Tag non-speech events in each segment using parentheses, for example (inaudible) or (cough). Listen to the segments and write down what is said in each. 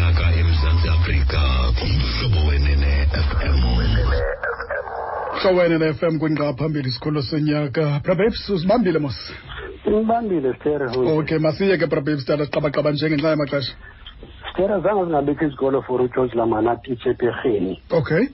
sonyaka emzantsi afrika umhlobo wenene fm hlowene ne-fm kwingqa phambili sikholo senyaka brababes uzibambile mos Ngibambile Stere okay masiye ke brababes tata siqabaqaba njengenxa yamaxesha Stere zange zingabikho izikolo for uGeorge Lamana atitshe ePerheni. okay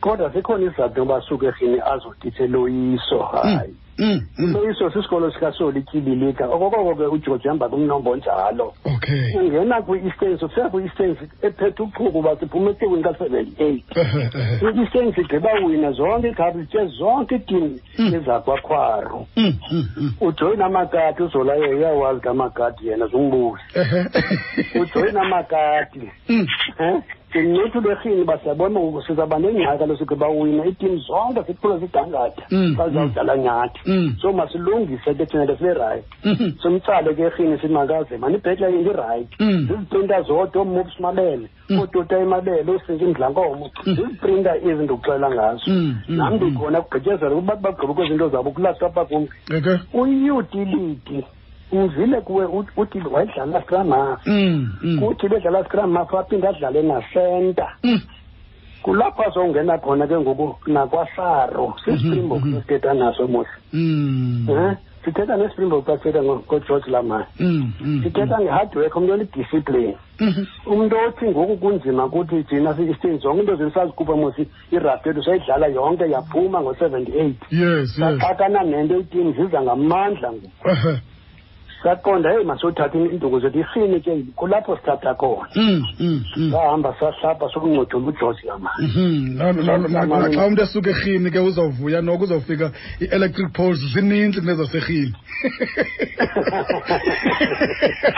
Kodwa sikhona isizathu ngoba suke eRhini azotitshe loyiso. Hayi. Mm, mm. Loyiso sisikolo sikasoli Tyibilika. Okokoko ke uGeorge hamba kumnombo njalo. okay Ungena kwi-Eastern sofika kwi-Eastern ephethe uchuku uba siphume etyekweni ka-seventy-eight. (laughs) I-Eastern sigqiba wina zonke iikhapu zitye zonke iitim Mm. ezakwakhwaru. Mm, mm, mm. ujoyina amakati uzolayo uyawazi kamakati yena zumbuzi (laughs) ujoyina amakati Mm. um ndincithi ulerhini basiyabona sizawuba nengxaki kaloku kuba wina iitim zonke ziphula zidangata xa mm, zizawudlala mm. nyathi. Mm. So masilungise ke thina nto siberayithi mm-hmm. simtsale ke erhini simakaze manibhetla into irayithi ziziprinta zodwa oomops mabele ootota emabele oosintsha imdlankomo ziziprinta ezi ndikuxelela ngazo. Nam ndikhona kugqityezela kubantu bagqiba kwezinto zabo kulasta apha kum. Uyutility uvile kuwe ut- uthi wayedlala scrum half Mm, mm. kuthi bedlala scrum half aphinde adlale nasenta Mm. kulapho azongena khona ke ngoku nakwasaro sispringbok sithetha naso Mm. um sithetha nespringbok xa sithetha ngo- ngogeorge lamani Mm, mm, sithetha nge-hard work umntu onediscipline Mhm. umntu othi ngoku kunzima kuthi thina si-eastern zonke into zisazikhupha mos irabhi yethu sayidlala yonke yaphuma ngo-seventy-eight yes yes saxakana nento itim ziza ngamandla ngoku. Saqonda heyi masiyothatha induku zethu irhini ke kulapho sithatha khona Mm, mm, mm. sahamba sahlapha sokuncodola ugeorge yamani Mhm. Na- na- na- na- na- xa umntu esuka erhini ke uzawuvuya noko uzawufika i-electric poles zininzi kunezaserhini (laughs)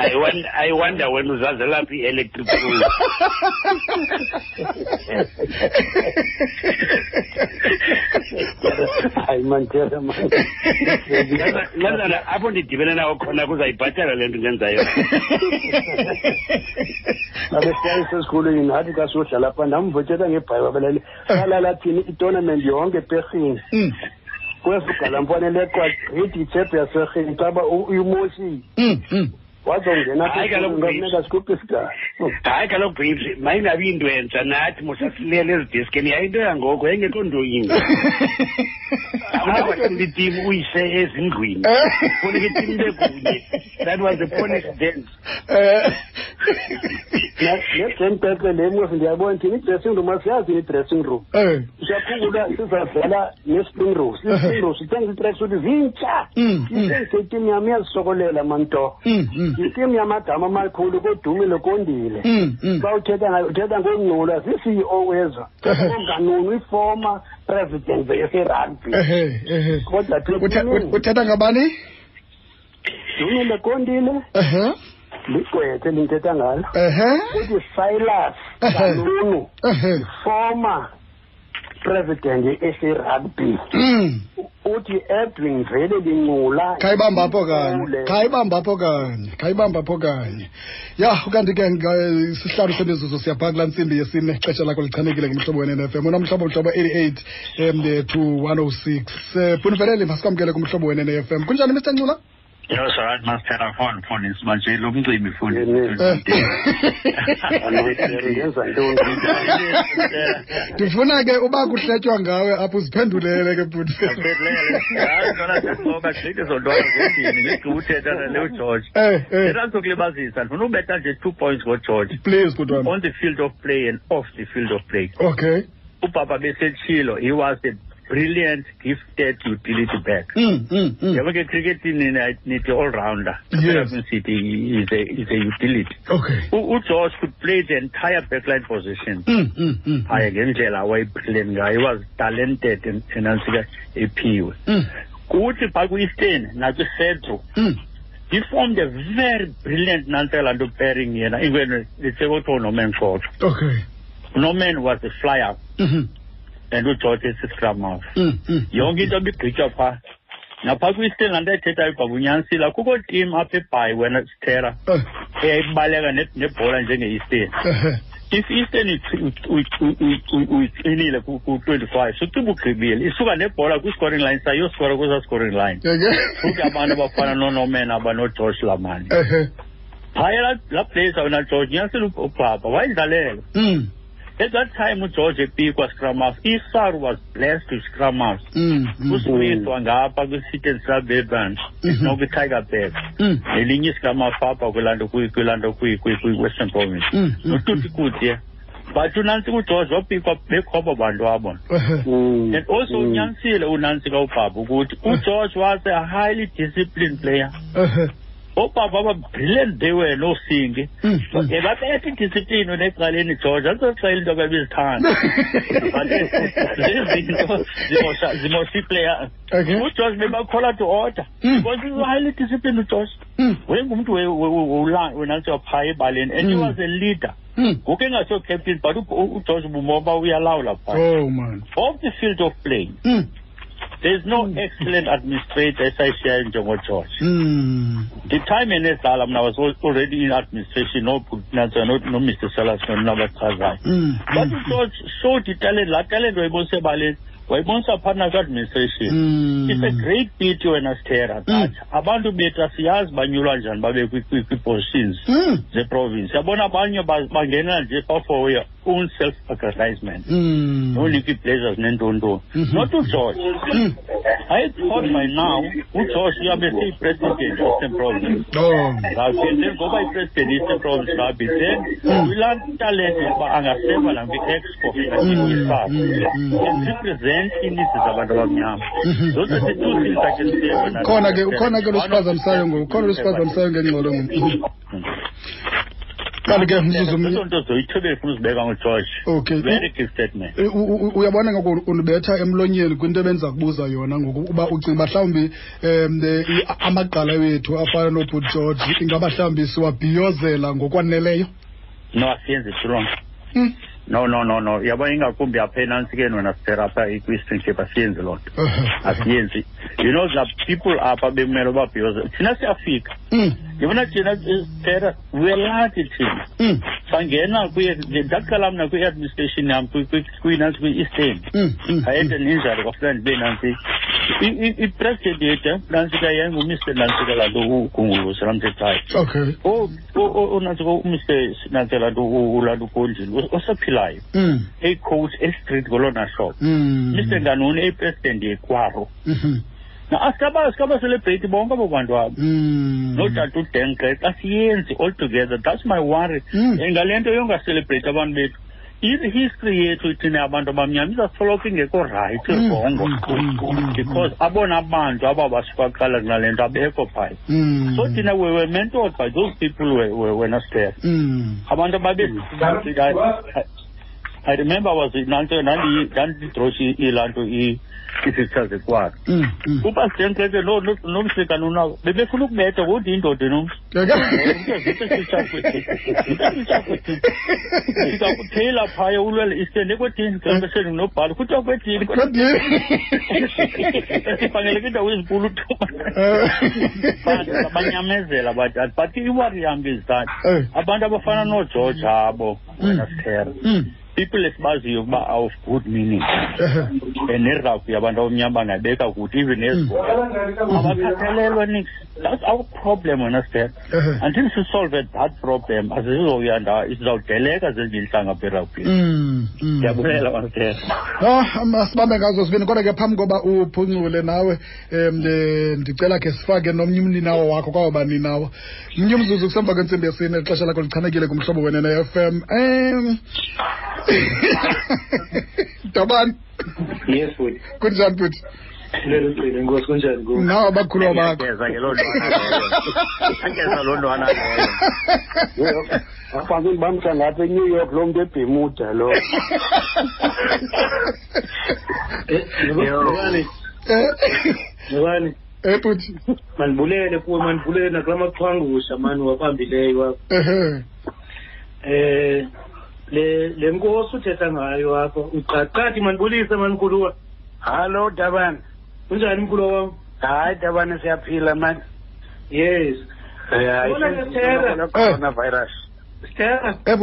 I wonder, I wonder when uzazela phi electric pool. hayi mantera mani Lazana apho ndidibene nawo khona kuzayibhatala le nto ndenzayo. (laughs) abe siyayisesikolweni nathi xa siyodlala pha ndamvotshela ngebhayi babelele salala thini itournament yonke eperhini. Mm, kwesugalampwane leqwa gqithi ijebhu yaserhini xaba umoshile wazongenakungameka sikhuphe kaloku bhipsi mayingabi yintwentsha nathi mosasilele ezidiskeni yayi into yangoko yayingekho nto yinto awunakwahlula itim uyise ezindlwini funeka itim bekunye that was the polish dance pepe mm, mm. le ndiyabona thina i-dressing room i-dressing room siyaphungula sizavela ne-spring i-spring row sithenga ii-track suthi zintsha yam iyazisokolela manto mm, Mm, mm. itimu yamagama amakhulu kodumile kondile Mm, mm. xa uthetha ngayo uthetha ngongcula zii-ceo wezo onganunu i-former president ehe. kodwa Uthe- ut- uthetha ngabani? Dumile kondile ligqwethe linthetha ngalo. Ehe. Uthi silas kanunu former president yaserugby Mm. Uthi edwin vele lincula khayibamba apho kanye khayibamba apho kanye khayibamba apho kanye. Ya ukanti ke sihlanu semizuzu siyaphaa kulaa ntsimbi yesine xesha lakho lichanekile ngumhlobo wenenfm unamhlobo mhlobo 88 um to 106 um bunivelele masikwamkele kumhlobo wenene-fm kunjani mr ncula Yo, right, Master Phone, phone is manje lo mcimbi futhi. ngenza ntoni ndifuna ke uba kuhletywa ngawe apho uziphendulele ke bhuti Ngibelele. Hayi khona ngoba sithi zontwana zendini ngigqiba uthetha nale uGeorge. eh eh Yena sokulibazisa ndifuna ubetha nje 2 points ngoGeorge please bhuti wami on the field of play and off the field of play. okay Ubaba besetshilo he was a brilliant gifted utility back. mm, mm, mm. Yabo ke cricket ni nithi all rounder. Yes. City is a is a utility. okay U- uGeorge could play the entire backline position. mm, mm, mm. hayi ngendlela wayephilen ngayo he was talented and enantsika ephiwe Mm, kuthi phaa kwi-eastern nakwi-centro mm. he formed a very brilliant nantsela pairing yena even litsekothiwa unorman xotho okay unorman was a flyer Mhm. and ugeorge esiscrum half Mm, mm. yonke into ibigqitywa phaa naphaa kwi-eastern laa nto ayithethayo babunyanisile akukho tim apha ebhayi wena sithera Eh, eyayibaleka ne- nebhola njenge-eastern ehe. if eastern uyixinile ku-twenty-five suciba ugqibile isuka nebhola kwi-scoring line sayoskora kweza scoring line Yeke? futhi abantu abafana noonomen abanogeorge lamani Ehe. phaya laa- laa blazer wena george nyanisile up- ubhaba wayidlalela Mm. At that time ugeorge epikwa scrummers isar was blessed with scrummers Mm. Mm. usmith wangapha kwi-sit and suburban Mhm. nokwi-tiger back Mm. nelinye isigama apha kwilanto kwilanto kwi-western province Mm. Mm. notuti kutye but unantsika ugeorge wapikwa bekhobo bantu abo Ehe. (laughs) Mm. and also Mm. unyanisile unantsika ubhaba ukuthi ugeorge (laughs) was a highly disciplined player Ehe. oobhaba aba-brilliant they were nosingi Mm. Mm. um babetha idisciplini necaleni george azixela into babezithanda (laughs) but lezinto zimosha zimosha iplayer Okay. ugeorge bebakhola to order Mm. because he's a highly disciplined ugeorge Mm. wayengumntu wenantsiwa phaa ebaleni and he Mm. was a leader Mm. ngoku engaso captain but u- u- ugeorge bumoba uyalawula phaa Oh man. off the field of playing Mm. There's no excellent administrator esayishiyayo njengogeorge Mm. the time enedlala mna was already in administration no nantsika no, no mr sellers nonabachazayo Mm. but ugeorge showed italent laa talent wayibonisa ebaleni wayibonisa phana kwi-administration Mm. it's a great pity wena sithera that abantu bethu asiyazi banyulwa njani babe kwi- kwi- kwi-positions Mm. zeprovince yabona abanye ba- bangena nje for your own self-aggrandizement Mm. nonika ii-blazers nentontoni Mhm. not ugeorge Mm. i thought by now ugeorge uyabe seyi-president eastern province Oh. ngawuke then ngoba i-president eastern province ngabi then Mm. kulaa talent yokuba angasepa nakwi-expo Mm. nakwi-isap Mm. Mm. and represent iinisi zabantu abamnyama Mhm. those are the two things i can say when I- khona ke khona ke losiphazamisayo ngoku khona losiphazamisayo ngengxolo ngoku kanti ke mzuzu mnye ezo nto zoyithebele funa uzibeka ngogeorge okay very gifted man Eh, uyabona ngoku undibetha emlonyeni kwinto ebendiza kubuza yona ngoku uba ucinga mhlawumbi um amagqala wethu afana nobut george ingaba mhlawumbi siwabhiyozela ngokwaneleyo? No asiyenzi strong Mm. no no no no. Yabona ingakumbi apha enantsikeni wena sithera apha kwi-string shape asiyenzi loo nto. Asiyenzi. You know the people apha bekumele ubabhiyoze thina siyafika. Mm. Yabona thina sithera we're thina Mm. sangena kuye ndaqala mna kwi-administration yam kwi- kwi- kwinansi kwi-eastern Mm. Mm. I had an injury kwafuneka ndibe nantsi ipresident yethu nantsika yayingumr nantsika laa nto ugunguluza namthethayo okay unantsika umr nantsika laa nto ulaa nto ukondlile osaphilayo Mm. eyicoach estreet ngolona hlobo Mm. mr nganoni eyipresident yekwaro Na asikaba sikabacelebrate bonke abo. Bantu abo Mm. notata udenke xa siyenzi all together. That's my worry. And ngale nto yongaselebrate abantu bethu. I-history yethu thina abantu abamnyama izasoloko ingekho rayithi Mm, rongo because abona bantu aba basifaqala kunale nto abekho phaya so thina we were mentored by those people we- we- wena sithera Mm. abantu ababe I, I remember was nanto ndandidroshe ilaa nto ii-pictures zekwakhe Mm. Mm. kuba sidenkeke nomsikana unabo bebefuna ukubetha kodwa indoda nomsi (laughs) ndikakutheyila phaya ulwele eastern ekwethini xembeseni nginobhala kuthiwa kwethini Kodwa- sifaneleke indawo ezinkulu Eh. abanyamezela abadala but iwari yam is that Eh. abantu abafana noogeorge abo wena Mm. sithera Mm. People esibaziyo ukuba of good meaning and nerugby abantu abamnyama bangayibeka kuthi even ezibhola abakhathalelwa nix that's our problem wena sithera Ehe. until sisolve that problem asizizoyanda sizawudeleka zezinye intlanga apha erugby Mm. Mm. ndiyabulela Ah, masibambe ngazo sibini kodwa ke phambi koba uphuncule nawe um ndicela ke sifake nomnye umninawo wakho kwawo baninawo mnye umzuzu kusemva kwentsimbi yesine ixesha lakho lichanekile kumhlobo wena ne-f m um (laughs) dabani yes futhi kunjani futhi lelo cile nkosi kunjani ku nawe abakhulu bakho Angeza ke loo ntwana leyo. Angeza loo ntwana leyo. Afake (laughs) ndibamsa ngapha enew york loo mntu ebhemuda lo. (laughs) Nebani nebani Eh? Futhi. Mandibulele kuwe mandibulele nakula machwangusha mani wabambileyo wakho. Ehe. Eh le le nkosi uthetha ngayo apha uqaqathi mandibulise manikhuluwa hallo dabani kunjani mkhuluwa wam? Hayi dabani siyaphila mani yes. Yabona ke, Thera. coronavirus sithera eh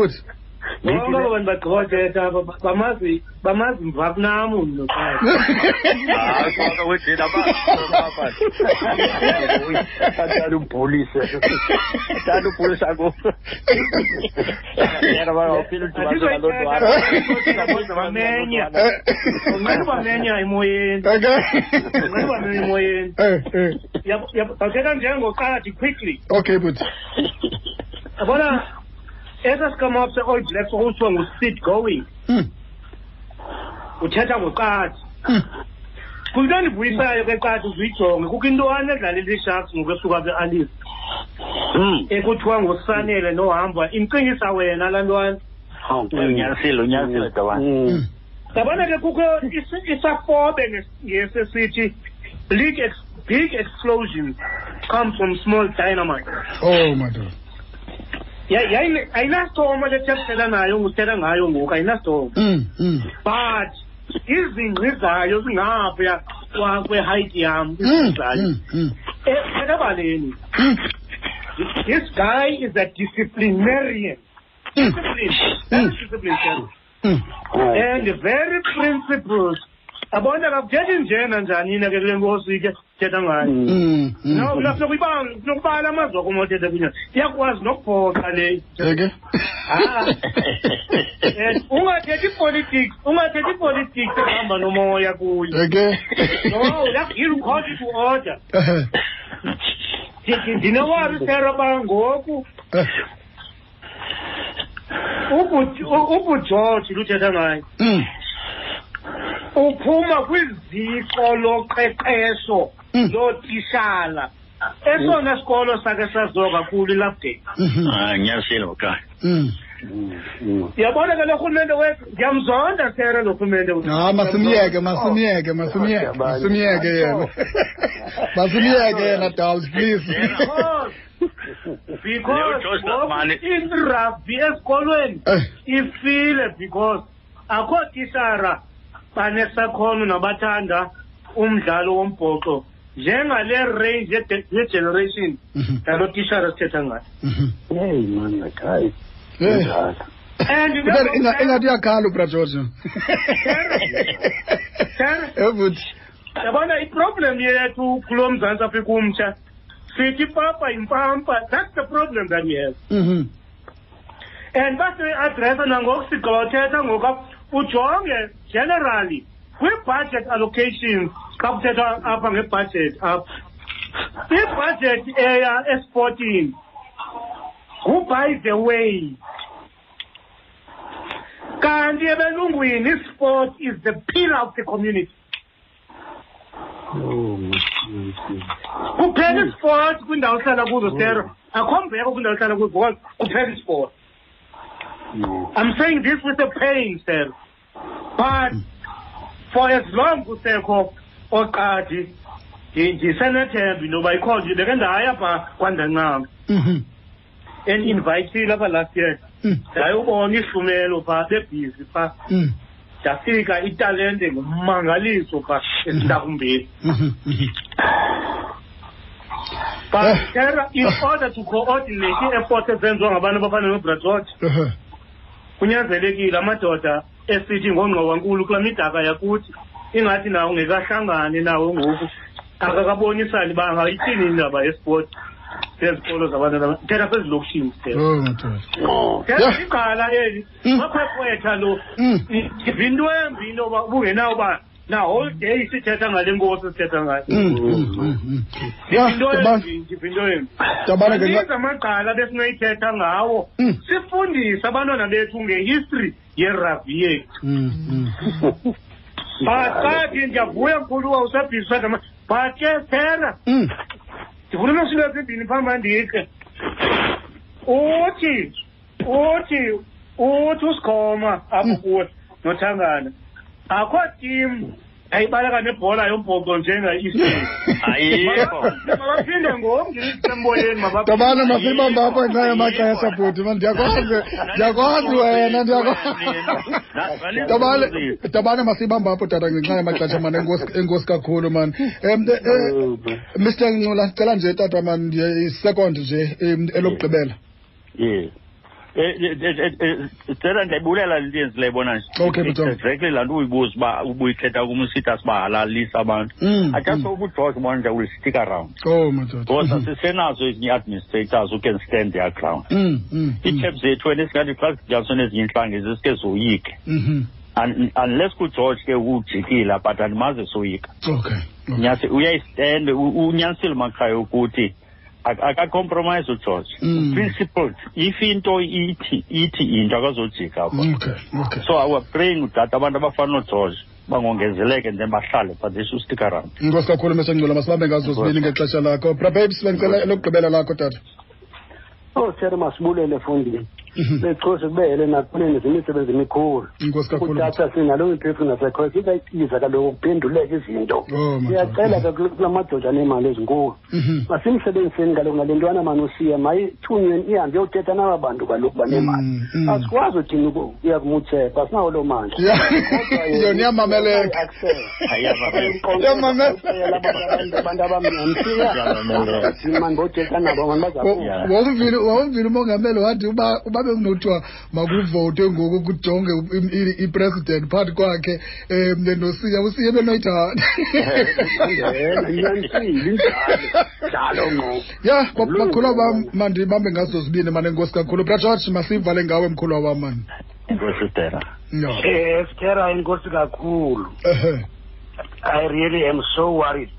bonke aba bantu bagqibothetha aba ba- bamazi bamazi mvakunam umnoqazi hayi kwaka wedeni athanda ubhulise athanda ubhulisa ku yena bangawuphila udibana Andizokuthetha, bamenya unqena ubamenya emoyeni okay unqena ubamenya emoyeni. Eh eh. Yabo- yabo- ndawuthetha njengoqadi quickly. Okay but yabona esaa sikamap se-all blacks okuthiwa nguseed going. Mm uthetha ngoqadi mm kuyinto endivuyisayo ke qadi uziyijonge kukho intwana edlalela isharks ngokwesuka kwe-alice ekuthiwa ngusanele nohamba. Imcingisa wena laa ntwana. Unyasile unyasile dabana yabona ke kukho is- isafobe nges- ngesesithi big explosions come from small dynamite. Oh madoda Ya- yayine- ayinastoma le thethela nayo nguthetha ngayo ngoku ayinastoma mm mm. But izingqi zayo zingaphaya kwa- kwe-height yam mm izingqi zayo mm mm. Ekabaleni mm. This guy is a disciplinarian. Mm. discipline. Mm. very disciplined sir. mm. And very principled abona kakuthethi njena njanina ke kule nkosi ke thetha ngayo mm no mm kunokubala kunokubala amazwi akho mothetha kunyana iyakwazi nokuphoxa le okay Ah. Eh, ungathethi politics ungathethi politics ehamba nomoya kuyo okay no he'll call you to order Ndi- ndinowari sera ba ngoku ubu- u- ubugeorge luthetha ngayo mm uphuma kwiziko loqeqesho Mm. lootishala esona sikolo sakhe saziwa kakhulu ilapdate mhm hayi unyasile ngoqala mm yabona ke lo rhulumente wethu ndiyamzonda sere lo rhulumente wethu. Ah, masimyeke, masimyeke, masimyeke, masimyeke yena. (laughs) Masimyeke yena, Dawes, please. Because- (laughs) because Leo George Dlamani. irabhi esikolweni Eh, ifile because akho tishara banesakhono nabathanda umdlalo wombhoxo njengale range yede- yegeneration mhm, nalo tishara sithetha ngayo. Mhm. hey man hayi Eh, njalo and Ingathi- inga- Ingathi uyakhala ubra George. Sir, (laughs) Eh, but yabona iproblem yethu kulo mzantsi afrika umtsha sithi papa impampa that's the problem that we have mhm. and basiyi-adressa nangoku sigqibothetha ngoku ujonge generally kwi-budget allocations xa kuthethwa apha ngebudget apha ibudget eya esportini ngu-by the way. Kanti ebelungwini isport is the pillar of the community. Oh, kuphela isport kwindawo ohlala kuzo oh. sero. Akho mbeko kwindawo ohlala kuzo because kuphela isport I'm saying this with a pain, sir. But for as long kusekho oqadi ndisenethemba intoba ikho nje beke ndaya pha kwandancama Mhm. and-invayithile apha last year Mm, ndayobona ihlumelo phaa bebhizi phaa mm, ndafika italente ngummangaliso phaa esintakumbeni mhm, mhm. but Eh. in order to coordinate ii-efforts ezenziwa ngabantu abafana nobrageorge Uh-huh. Kunyanzelekile amadoda esithi ngongqowankulu kula midaka yakuthi ingathi nawo ngekahlangani nawo ngoku akakabonisani uba angayithini indaba yesport sezikolo zabantwana thetha sezilokishini sithetha Oh, madoda. thetha Yeah. igqala eli Mm. makhwekhwetha lo Mm. ndiva into embi into yoba ubungenawo uba na whole day sithetha ngale nkosi sithetha ngayo. Mm, mm, mm. Yeah, into Tabana, embi ndiva into embi Tabana ke maninzi amagqala besinoyithetha ngawo. Sifundise abantwana bethu ngehistory yerugby yethu. Kathi ndiyavuya mkhulu uba usabhisi sadama but ke phela. Ndifuna unosilo ezimbini phambi ndikhe uthi uthi uthi usikhoma apho kuwe nothangana. Akho tim ayibaleka nebhola yombhoxo njenga-eastern ayikho. Mabaphinde ngoku ndisemboyeni Tabana masibamba apho ngenxa yamaxesha bhuti man ndiyakwazi ndiyakwazi wena ndiyakwazi Tabana Tabana masibamba apho tata ngenxa yamaxesha man enkosi enkosi kakhulu man. Um Mr Ncula sicela nje tata man ndiye isecond nje em, elokugqibela. Ye. Stella ndiyayibulela le nto yenzileyo bona nje Okay, It's Butong. exactly laa nto uyibuza uba ubuyithetha kum usithi sibahalalisa abantu Mm, I just mm. hope ugeorge manager will stick around oh because Mhm. sisenazo ezinye ii-administrators who can stand their ground Mm, mm, mm. iitheps zethu wena esingathi xa sidityaniswa nezinye intlanga zisike zoyike Mhm. Un- unless kugeorge ke ujikile but andimaze soyika okay okay. uyayistende unyanisile makhaya ukuthi ak- akacompromise ugeorge Mm. principled if into ithi ithi into akazojika apha. Okay okay. So i was praying udata abantu abafana nogeorge bangongezeleke then bahlale but they should stick around. Inkosi kakhulu mesengcola masibambe ngazo zibini ngexesha lakho. Brababes bendicela lokugqibela lakho tata. Oh sere masibulele efundini Mhm. becuse kubele nakhoneni zimisebenzi mikhulu kuthatha sinaloo imphefumlo nasekhoyo sizayitiza kaloku kuphenduleka izinto. Oh, Siyacela ke kula madoda eemali ezinkulu. Mhm. Masimsebenziseni kaloku nale ntwana mani usiya mayithunyweni ihambe yothetha naba bantu kaloku banemali mm, mm. asikwazi uthini uya kumutshepha asinawo loo mandla yona iyamameleka. abantu nabo mandibazawumvile umongameli wathi uba uba bekunothiwa makuvotwe ngoku kujonge i- i- ipresident phakathi kwakhe um nosiya usiye benoyithanda njalo ngqo (laughs) ya ba- bakhulwa bam mandibambe ngazo zibini mane nkosi kakhulu. Brageorge masivale ngawe mkhulwa wam mani. Inkosi stera ya Eh, Stella inkosi kakhulu. ehe. I really am so worried.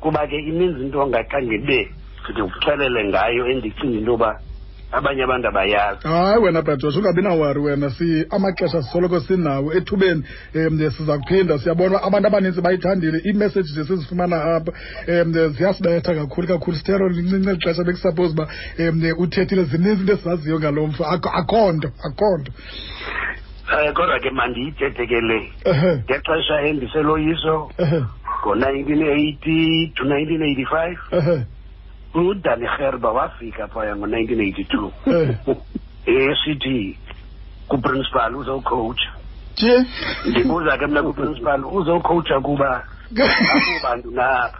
Kuba ke ininzi into ongaxa ngibe ndikuxelele ngayo endicinga into yoba abanye abantu abayazi. hayi wena brageorge ungabi nawari wena. Si amaxesha sisoloko sinawo ethubeni um siza kuphinda siyabona uba abantu abaninzi bayithandile iimessages esizifumana apha um ziyasibetha kakhulu kakhulu. Sithero lincinci eli xesha bekusuppose uba um uthethile zininzi into esizaziyo ngalo mfo. Akho- nto akho nto. Eh kodwa ke mandiyithethe ke le. Ngexesha endiseloyiso ngo-nineteen eighty to 1985 o Danny Herba of Africa for 1982. ACD, kuprincipal uzocoach. Je? Ndibuza ke mina kuprincipal uzocoacha kuba akubantu o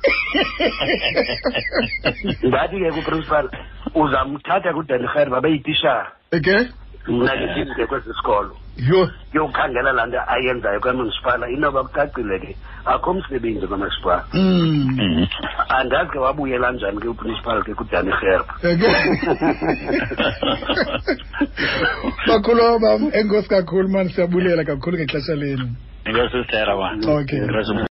(laughs) Ngathi ke kuprincipal uzamthatha kuDanny Herba beyitishara. Okay. Mna ke ngikho kwesikolo. Yho yokhangela laa nto ayenzayo kwamunisipala inoba kucacile ke akho msebenzi kwamasipala Mm. andazi ke wabuyela njani ke uprincipal ke kudani eke. Bakhulu bam enkosi kakhulu mani siyabulela kakhulu ngexesha lenu. Okay.